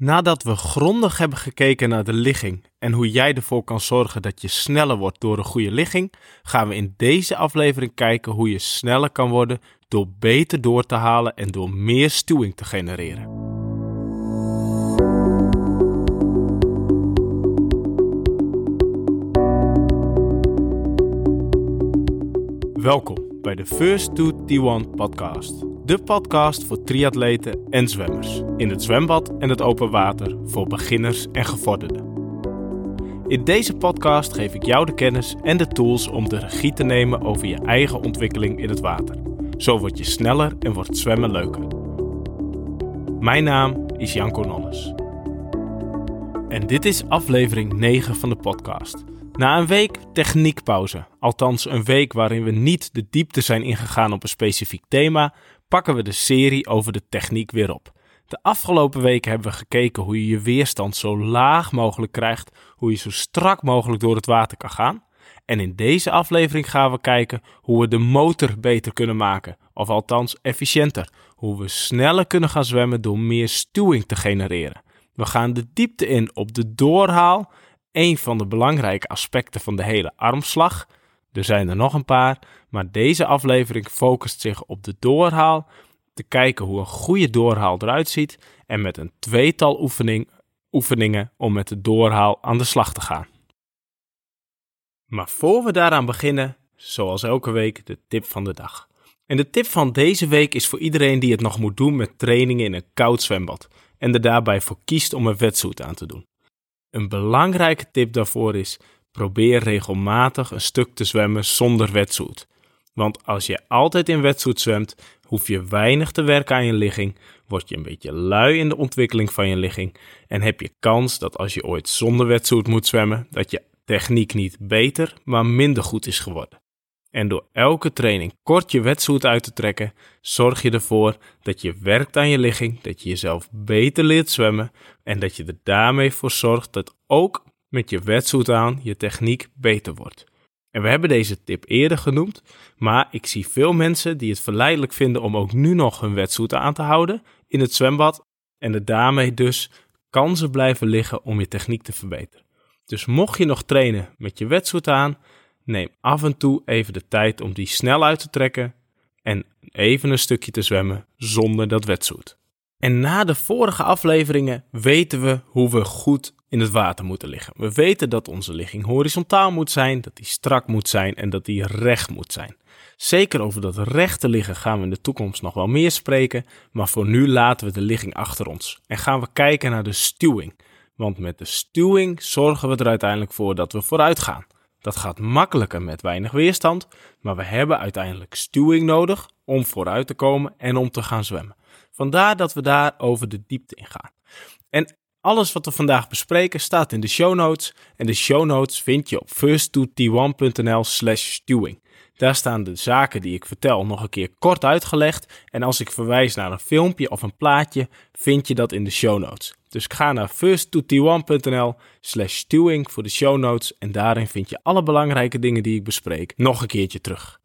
Nadat we grondig hebben gekeken naar de ligging en hoe jij ervoor kan zorgen dat je sneller wordt door een goede ligging, gaan we in deze aflevering kijken hoe je sneller kan worden door beter door te halen en door meer stuwing te genereren. Welkom bij de First to T1 podcast. De podcast voor triatleten en zwemmers. In het zwembad en het open water voor beginners en gevorderden. In deze podcast geef ik jou de kennis en de tools om de regie te nemen over je eigen ontwikkeling in het water. Zo word je sneller en wordt zwemmen leuker. Mijn naam is Janko Nolles. En dit is aflevering 9 van de podcast. Na een week techniekpauze, althans een week waarin we niet de diepte zijn ingegaan op een specifiek thema, pakken we de serie over de techniek weer op. De afgelopen weken hebben we gekeken hoe je je weerstand zo laag mogelijk krijgt, hoe je zo strak mogelijk door het water kan gaan. En in deze aflevering gaan we kijken hoe we de motor beter kunnen maken, of althans efficiënter. Hoe we sneller kunnen gaan zwemmen door meer stuwing te genereren. We gaan de diepte in op de doorhaal, een van de belangrijke aspecten van de hele armslag. Er zijn er nog een paar, maar deze aflevering focust zich op de doorhaal, te kijken hoe een goede doorhaal eruit ziet en met een tweetal oefening, oefeningen om met de doorhaal aan de slag te gaan. Maar voor we daaraan beginnen, zoals elke week, de tip van de dag. En de tip van deze week is voor iedereen die het nog moet doen met trainingen in een koud zwembad en er daarbij voor kiest om een wetsuit aan te doen. Een belangrijke tip daarvoor is: probeer regelmatig een stuk te zwemmen zonder wetsuit. Want als je altijd in wetsuit zwemt, hoef je weinig te werken aan je ligging, word je een beetje lui in de ontwikkeling van je ligging en heb je kans dat als je ooit zonder wetsuit moet zwemmen, dat je techniek niet beter, maar minder goed is geworden. En door elke training kort je wetsuit uit te trekken, zorg je ervoor dat je werkt aan je ligging, dat je jezelf beter leert zwemmen en dat je er daarmee voor zorgt dat ook met je wetsuit aan je techniek beter wordt. En we hebben deze tip eerder genoemd, maar ik zie veel mensen die het verleidelijk vinden om ook nu nog hun wetsuit aan te houden in het zwembad en er daarmee dus kansen blijven liggen om je techniek te verbeteren. Dus mocht je nog trainen met je wetsuit aan, neem af en toe even de tijd om die snel uit te trekken en even een stukje te zwemmen zonder dat wetsuit. En na de vorige afleveringen weten we hoe we goed in het water moeten liggen. We weten dat onze ligging horizontaal moet zijn, dat die strak moet zijn en dat die recht moet zijn. Zeker over dat rechte liggen gaan we in de toekomst nog wel meer spreken, maar voor nu laten we de ligging achter ons en gaan we kijken naar de stuwing. Want met de stuwing zorgen we er uiteindelijk voor dat we vooruit gaan. Dat gaat makkelijker met weinig weerstand, maar we hebben uiteindelijk stuwing nodig om vooruit te komen en om te gaan zwemmen. Vandaar dat we daar over de diepte in gaan. En alles wat we vandaag bespreken staat in de show notes. En de show notes vind je op first2t1.nl slash stuwing. Daar staan de zaken die ik vertel nog een keer kort uitgelegd. En als ik verwijs naar een filmpje of een plaatje, vind je dat in de show notes. Dus ga naar first2t1.nl slash stuwing voor de show notes. En daarin vind je alle belangrijke dingen die ik bespreek nog een keertje terug.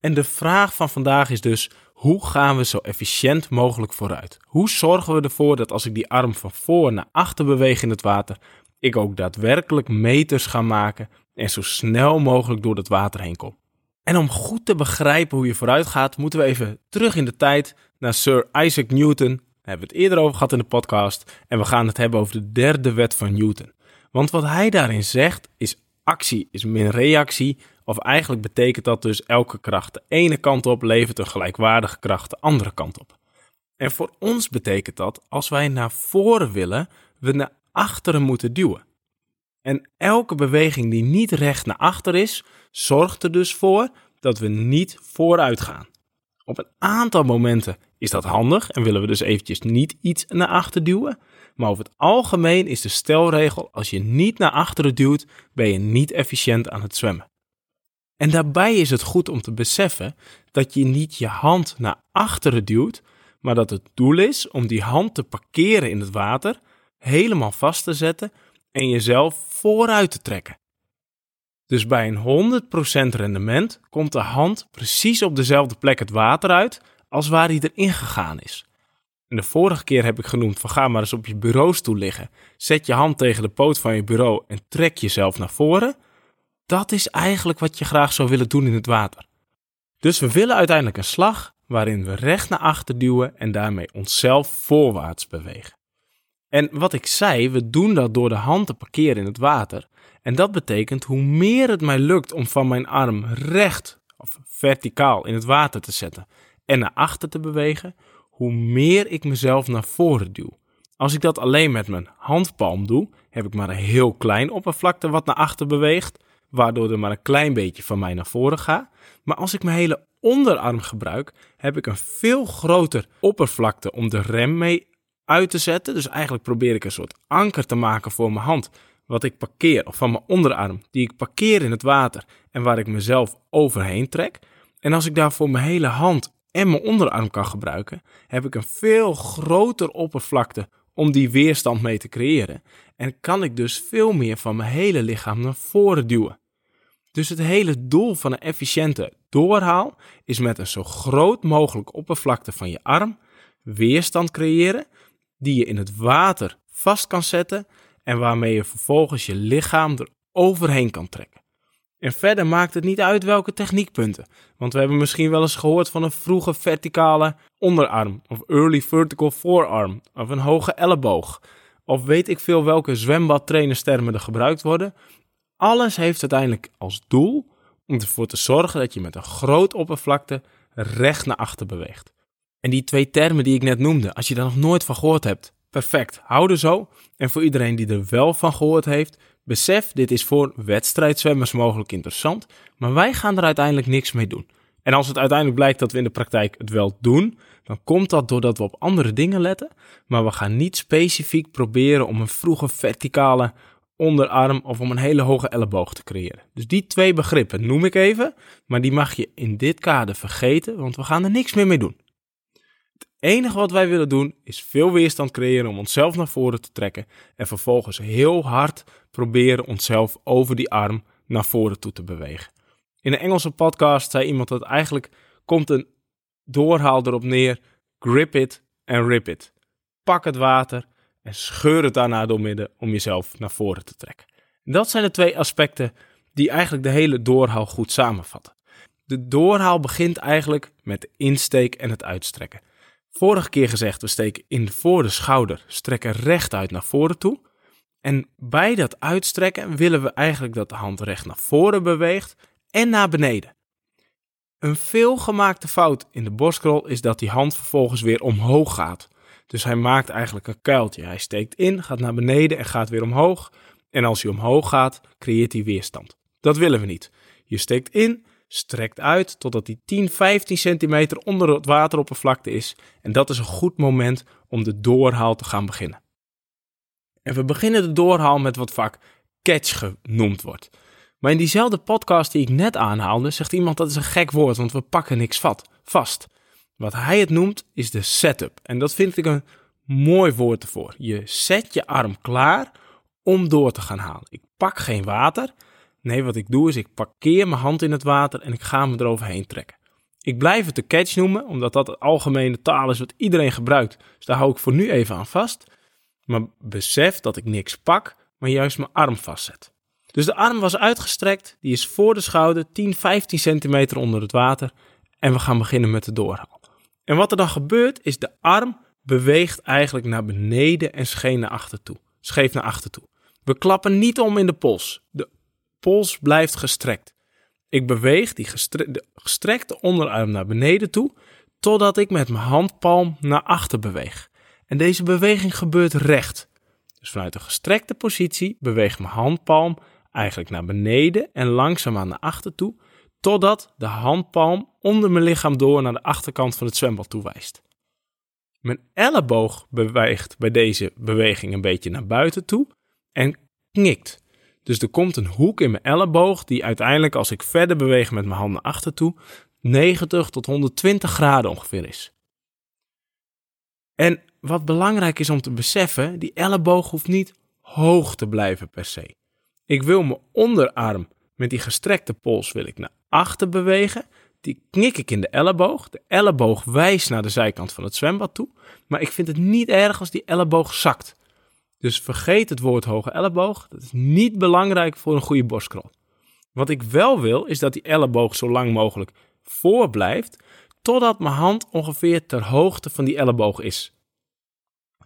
En de vraag van vandaag is dus: hoe gaan we zo efficiënt mogelijk vooruit? Hoe zorgen we ervoor dat als ik die arm van voor naar achter beweeg in het water, ik ook daadwerkelijk meters ga maken en zo snel mogelijk door het water heen kom? En om goed te begrijpen hoe je vooruit gaat, moeten we even terug in de tijd naar Sir Isaac Newton. Daar hebben we het eerder over gehad in de podcast. En we gaan het hebben over de derde wet van Newton. Want wat hij daarin zegt is actie is min reactie. Of eigenlijk betekent dat dus elke kracht de ene kant op levert een gelijkwaardige kracht de andere kant op. En voor ons betekent dat als wij naar voren willen, we naar achteren moeten duwen. En elke beweging die niet recht naar achter is, zorgt er dus voor dat we niet vooruit gaan. Op een aantal momenten is dat handig en willen we dus eventjes niet iets naar achter duwen. Maar over het algemeen is de stelregel: als je niet naar achteren duwt, ben je niet efficiënt aan het zwemmen. En daarbij is het goed om te beseffen dat je niet je hand naar achteren duwt, maar dat het doel is om die hand te parkeren in het water, helemaal vast te zetten en jezelf vooruit te trekken. Dus bij een 100% rendement komt de hand precies op dezelfde plek het water uit als waar hij erin gegaan is. En de vorige keer heb ik genoemd van ga maar eens op je bureaustoel liggen. Zet je hand tegen de poot van je bureau en trek jezelf naar voren. Dat is eigenlijk wat je graag zou willen doen in het water. Dus we willen uiteindelijk een slag waarin we recht naar achter duwen en daarmee onszelf voorwaarts bewegen. En wat ik zei, we doen dat door de hand te parkeren in het water. En dat betekent hoe meer het mij lukt om van mijn arm recht of verticaal in het water te zetten en naar achter te bewegen, hoe meer ik mezelf naar voren duw. Als ik dat alleen met mijn handpalm doe, heb ik maar een heel klein oppervlakte wat naar achter beweegt, waardoor er maar een klein beetje van mij naar voren gaat. Maar als ik mijn hele onderarm gebruik, heb ik een veel groter oppervlakte om de rem mee uit te zetten. Dus eigenlijk probeer ik een soort anker te maken voor mijn hand, wat ik parkeer, of van mijn onderarm, die ik parkeer in het water en waar ik mezelf overheen trek. En als ik daarvoor mijn hele hand en mijn onderarm kan gebruiken, heb ik een veel groter oppervlakte om die weerstand mee te creëren. En kan ik dus veel meer van mijn hele lichaam naar voren duwen. Dus het hele doel van een efficiënte doorhaal is met een zo groot mogelijk oppervlakte van je arm weerstand creëren die je in het water vast kan zetten en waarmee je vervolgens je lichaam er overheen kan trekken. En verder maakt het niet uit welke techniekpunten, want we hebben misschien wel eens gehoord van een vroege verticale onderarm of early vertical forearm of een hoge elleboog of weet ik veel welke zwembadtrainerstermen er gebruikt worden. Alles heeft uiteindelijk als doel om ervoor te zorgen dat je met een groot oppervlakte recht naar achter beweegt. En die twee termen die ik net noemde, als je daar nog nooit van gehoord hebt, perfect, hou er zo. En voor iedereen die er wel van gehoord heeft, besef, dit is voor wedstrijdzwemmers mogelijk interessant, maar wij gaan er uiteindelijk niks mee doen. En als het uiteindelijk blijkt dat we in de praktijk het wel doen, dan komt dat doordat we op andere dingen letten, maar we gaan niet specifiek proberen om een vroege verticale onderarm of om een hele hoge elleboog te creëren. Dus die twee begrippen noem ik even, maar die mag je in dit kader vergeten, want we gaan er niks meer mee doen. Enige wat wij willen doen is veel weerstand creëren om onszelf naar voren te trekken en vervolgens heel hard proberen onszelf over die arm naar voren toe te bewegen. In een Engelse podcast zei iemand dat eigenlijk komt een doorhaal erop neer: grip it en rip it. Pak het water en scheur het daarna door midden om jezelf naar voren te trekken. dat zijn de twee aspecten die eigenlijk de hele doorhaal goed samenvatten. De doorhaal begint eigenlijk met de insteek en het uitstrekken. Vorige keer gezegd, we steken in voor de schouder, strekken rechtuit naar voren toe. En bij dat uitstrekken willen we eigenlijk dat de hand recht naar voren beweegt en naar beneden. Een veelgemaakte fout in de borstkrol is dat die hand vervolgens weer omhoog gaat. Dus hij maakt eigenlijk een kuiltje. Hij steekt in, gaat naar beneden en gaat weer omhoog. En als hij omhoog gaat, creëert hij weerstand. Dat willen we niet. Je steekt in, strekt uit totdat die 10, 15 centimeter onder het wateroppervlakte is. En dat is een goed moment om de doorhaal te gaan beginnen. En we beginnen de doorhaal met wat vaak catch genoemd wordt. Maar in diezelfde podcast die ik net aanhaalde, zegt iemand dat is een gek woord, want we pakken niks vast. Wat hij het noemt is de setup. En dat vind ik een mooi woord ervoor. Je zet je arm klaar om door te gaan halen. Ik pak geen water. Nee, wat ik doe is ik parkeer mijn hand in het water en ik ga me eroverheen trekken. Ik blijf het de catch noemen, omdat dat het algemene taal is wat iedereen gebruikt. Dus daar hou ik voor nu even aan vast. Maar besef dat ik niks pak, maar juist mijn arm vastzet. Dus de arm was uitgestrekt, die is voor de schouder 10, 15 centimeter onder het water. En we gaan beginnen met de doorhaal. En wat er dan gebeurt, is de arm beweegt eigenlijk naar beneden en scheen naar achter toe. Scheef naar achter toe. We klappen niet om in de pols. De pols blijft gestrekt. Ik beweeg die de gestrekte onderarm naar beneden toe, totdat ik met mijn handpalm naar achter beweeg. En deze beweging gebeurt recht. Dus vanuit een gestrekte positie beweegt mijn handpalm eigenlijk naar beneden en langzaamaan naar achter toe, totdat de handpalm onder mijn lichaam door naar de achterkant van het zwembad toewijst. Mijn elleboog beweegt bij deze beweging een beetje naar buiten toe en knikt. Dus er komt een hoek in mijn elleboog die uiteindelijk als ik verder beweeg met mijn handen achter toe 90 tot 120 graden ongeveer is. En wat belangrijk is om te beseffen, die elleboog hoeft niet hoog te blijven per se. Ik wil mijn onderarm met die gestrekte pols wil ik naar achter bewegen. die knik ik in de elleboog. De elleboog wijst naar de zijkant van het zwembad toe. Maar ik vind het niet erg als die elleboog zakt. Dus vergeet het woord hoge elleboog. Dat is niet belangrijk voor een goede borstkrol. Wat ik wel wil, is dat die elleboog zo lang mogelijk voor blijft, totdat mijn hand ongeveer ter hoogte van die elleboog is.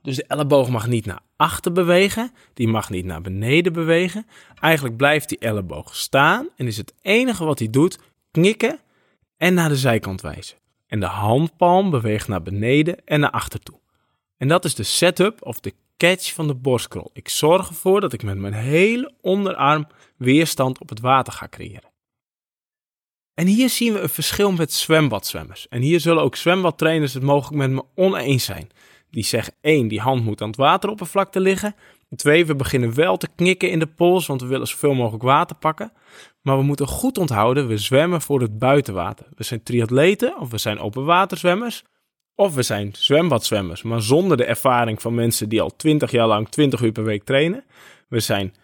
Dus de elleboog mag niet naar achter bewegen, die mag niet naar beneden bewegen. Eigenlijk blijft die elleboog staan en is het enige wat hij doet knikken en naar de zijkant wijzen. En de handpalm beweegt naar beneden en naar achter toe. En dat is de setup of de catch van de borstkrol. Ik zorg ervoor dat ik met mijn hele onderarm weerstand op het water ga creëren. En hier zien we een verschil met zwembadzwemmers. En hier zullen ook zwembadtrainers het mogelijk met me oneens zijn. Die zeggen één, die hand moet aan het wateroppervlakte liggen. Twee, we beginnen wel te knikken in de pols, want we willen zoveel mogelijk water pakken. Maar we moeten goed onthouden, we zwemmen voor het buitenwater. We zijn triatleten of we zijn openwaterzwemmers. Of we zijn zwembadzwemmers, maar zonder de ervaring van mensen die al 20 jaar lang 20 uur per week trainen. We zijn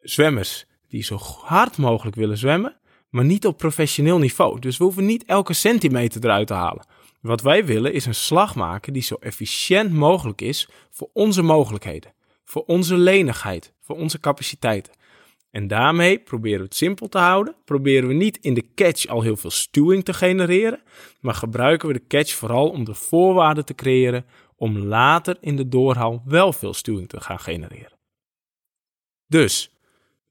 zwemmers die zo hard mogelijk willen zwemmen, maar niet op professioneel niveau. Dus we hoeven niet elke centimeter eruit te halen. Wat wij willen is een slag maken die zo efficiënt mogelijk is voor onze mogelijkheden, voor onze lenigheid, voor onze capaciteiten. En daarmee proberen we het simpel te houden. Proberen we niet in de catch al heel veel stuwing te genereren, maar gebruiken we de catch vooral om de voorwaarden te creëren om later in de doorhaal wel veel stuwing te gaan genereren. Dus,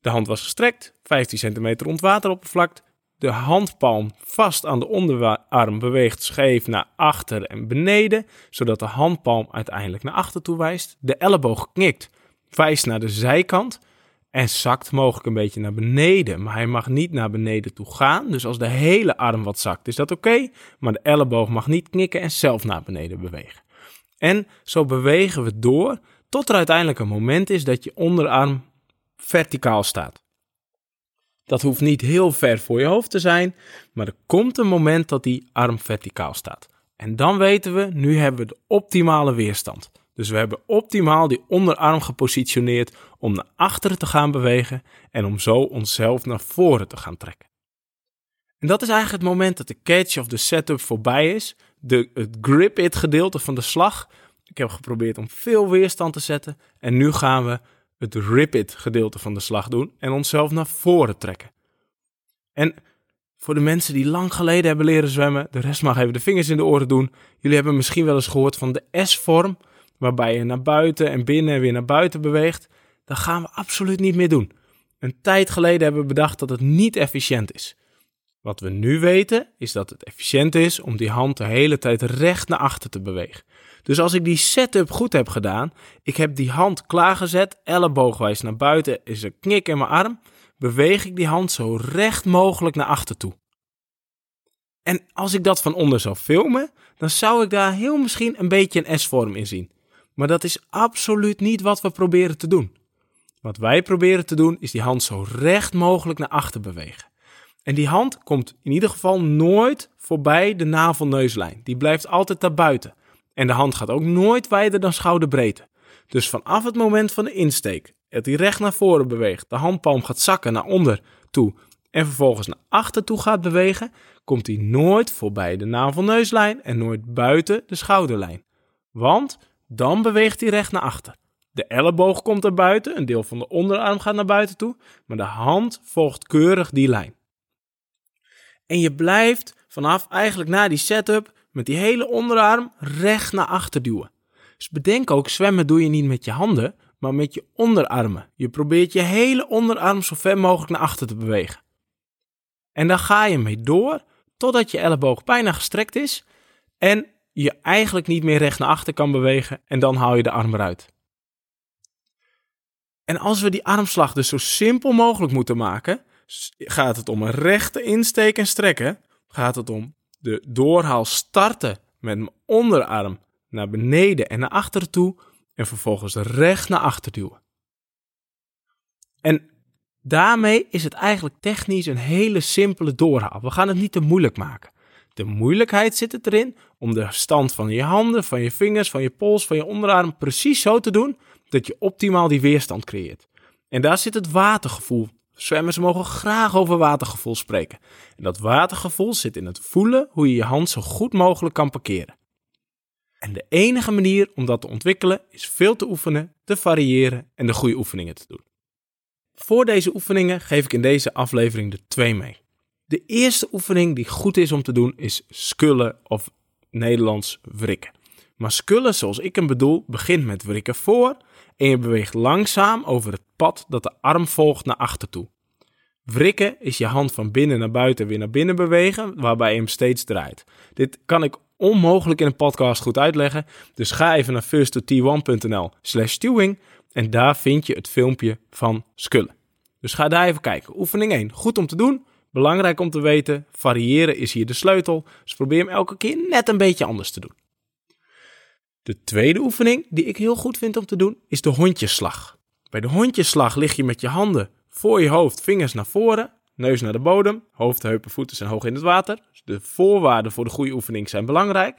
de hand was gestrekt, 15 centimeter rond wateroppervlak. De handpalm vast aan de onderarm beweegt scheef naar achter en beneden, zodat de handpalm uiteindelijk naar achter toe wijst. De elleboog knikt, wijst naar de zijkant en zakt mogelijk een beetje naar beneden. Maar hij mag niet naar beneden toe gaan. Dus als de hele arm wat zakt, is dat oké. maar de elleboog mag niet knikken en zelf naar beneden bewegen. En zo bewegen we door tot er uiteindelijk een moment is dat je onderarm verticaal staat. Dat hoeft niet heel ver voor je hoofd te zijn, maar er komt een moment dat die arm verticaal staat. En dan weten we, nu hebben we de optimale weerstand. Dus we hebben optimaal die onderarm gepositioneerd om naar achteren te gaan bewegen en om zo onszelf naar voren te gaan trekken. En dat is eigenlijk het moment dat de catch of de setup voorbij is, de, het grip-it gedeelte van de slag. Ik heb geprobeerd om veel weerstand te zetten en nu gaan we het rip-it gedeelte van de slag doen en onszelf naar voren trekken. En voor de mensen die lang geleden hebben leren zwemmen, de rest mag even de vingers in de oren doen. Jullie hebben misschien wel eens gehoord van de S-vorm waarbij je naar buiten en binnen en weer naar buiten beweegt, dat gaan we absoluut niet meer doen. Een tijd geleden hebben we bedacht dat het niet efficiënt is. Wat we nu weten is dat het efficiënt is om die hand de hele tijd recht naar achter te bewegen. Dus als ik die setup goed heb gedaan, ik heb die hand klaargezet, elleboogwijs naar buiten, is een knik in mijn arm, beweeg ik die hand zo recht mogelijk naar achter toe. En als ik dat van onder zou filmen, dan zou ik daar heel misschien een beetje een S-vorm in zien. Maar dat is absoluut niet wat we proberen te doen. Wat wij proberen te doen is die hand zo recht mogelijk naar achter bewegen. En die hand komt in ieder geval nooit voorbij de navelneuslijn. Die blijft altijd daar buiten. En de hand gaat ook nooit wijder dan schouderbreedte. Dus vanaf het moment van de insteek, dat hij recht naar voren beweegt, de handpalm gaat zakken naar onder toe en vervolgens naar achter toe gaat bewegen, komt hij nooit voorbij de navelneuslijn en nooit buiten de schouderlijn. Want dan beweegt hij recht naar achter. De elleboog komt er buiten, een deel van de onderarm gaat naar buiten toe, maar de hand volgt keurig die lijn. En je blijft vanaf eigenlijk na die setup met die hele onderarm recht naar achter duwen. Dus bedenk ook, zwemmen doe je niet met je handen, maar met je onderarmen. Je probeert je hele onderarm zo ver mogelijk naar achter te bewegen. En dan ga je mee door totdat je elleboog bijna gestrekt is en je eigenlijk niet meer recht naar achter kan bewegen en dan haal je de arm eruit. En als we die armslag dus zo simpel mogelijk moeten maken, gaat het om een rechte insteek en strekken, gaat het om de doorhaal starten met mijn onderarm naar beneden en naar achteren toe en vervolgens recht naar achter duwen. En daarmee is het eigenlijk technisch een hele simpele doorhaal. We gaan het niet te moeilijk maken. De moeilijkheid zit het erin om de stand van je handen, van je vingers, van je pols, van je onderarm precies zo te doen dat je optimaal die weerstand creëert. En daar zit het watergevoel Zwemmers mogen graag over watergevoel spreken. En dat watergevoel zit in het voelen hoe je je hand zo goed mogelijk kan parkeren. En de enige manier om dat te ontwikkelen is veel te oefenen, te variëren en de goede oefeningen te doen. Voor deze oefeningen geef ik in deze aflevering de twee mee. De eerste oefening die goed is om te doen is skullen of Nederlands wrikken. Maar skullen zoals ik hem bedoel begint met wrikken voor en je beweegt langzaam over het pad dat de arm volgt naar achter toe. Wrikken is je hand van binnen naar buiten weer naar binnen bewegen, waarbij je hem steeds draait. Dit kan ik onmogelijk in een podcast goed uitleggen, dus ga even naar first1nl slash stewing en daar vind je het filmpje van skullen. Dus ga daar even kijken. Oefening 1, goed om te doen, belangrijk om te weten, variëren is hier de sleutel, dus probeer hem elke keer net een beetje anders te doen. De tweede oefening die ik heel goed vind om te doen is de hondjesslag. Bij de hondjesslag lig je met je handen voor je hoofd, vingers naar voren, neus naar de bodem, hoofd, heupen, voeten zijn hoog in het water. Dus de voorwaarden voor de goede oefening zijn belangrijk.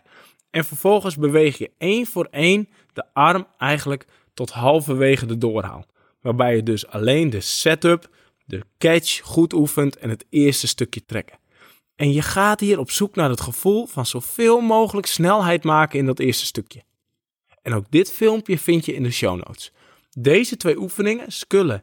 En vervolgens beweeg je één voor één de arm eigenlijk tot halverwege de doorhaal. Waarbij je dus alleen de setup, de catch goed oefent en het eerste stukje trekken. En je gaat hier op zoek naar het gevoel van zoveel mogelijk snelheid maken in dat eerste stukje. En ook dit filmpje vind je in de show notes. Deze twee oefeningen, skullen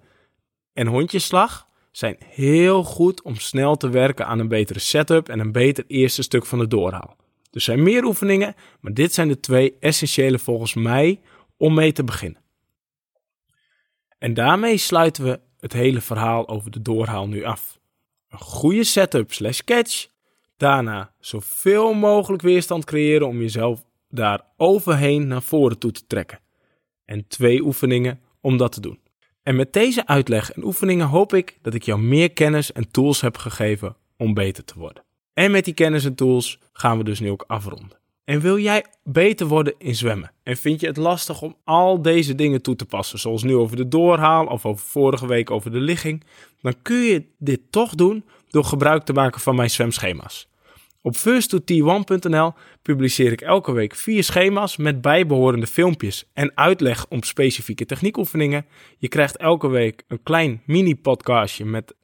en hondjesslag, zijn heel goed om snel te werken aan een betere setup en een beter eerste stuk van de doorhaal. Er zijn meer oefeningen, maar dit zijn de twee essentiële volgens mij om mee te beginnen. En daarmee sluiten we het hele verhaal over de doorhaal nu af. Een goede setup slash catch. Daarna zoveel mogelijk weerstand creëren om jezelf daar overheen naar voren toe te trekken. En twee oefeningen om dat te doen. En met deze uitleg en oefeningen hoop ik dat ik jou meer kennis en tools heb gegeven om beter te worden. En met die kennis en tools gaan we dus nu ook afronden. En wil jij beter worden in zwemmen? En vind je het lastig om al deze dingen toe te passen, zoals nu over de doorhaal of over vorige week over de ligging? Dan kun je dit toch doen door gebruik te maken van mijn zwemschema's. Op first2t1.nl publiceer ik elke week vier schema's met bijbehorende filmpjes en uitleg om specifieke techniekoefeningen. Je krijgt elke week een klein mini-podcastje met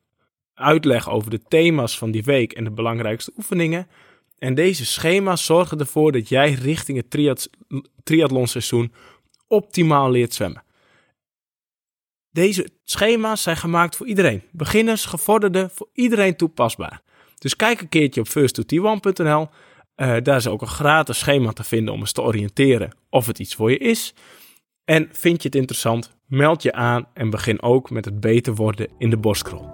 uitleg over de thema's van die week en de belangrijkste oefeningen. En deze schema's zorgen ervoor dat jij richting het triath triathlonseizoen optimaal leert zwemmen. Deze schema's zijn gemaakt voor iedereen. Beginners, gevorderden, voor iedereen toepasbaar. Dus kijk een keertje op first2t1.nl. Uh, daar is ook een gratis schema te vinden om eens te oriënteren of het iets voor je is. En vind je het interessant, meld je aan en begin ook met het beter worden in de borstkrol.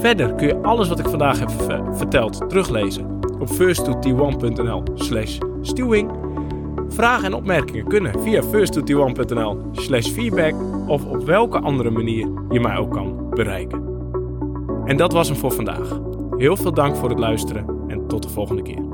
Verder kun je alles wat ik vandaag heb verteld teruglezen op first2t1.nl slash stuwing. Vragen en opmerkingen kunnen via first2t1.nl slash feedback of op welke andere manier je mij ook kan bereiken. En dat was hem voor vandaag. Heel veel dank voor het luisteren en tot de volgende keer.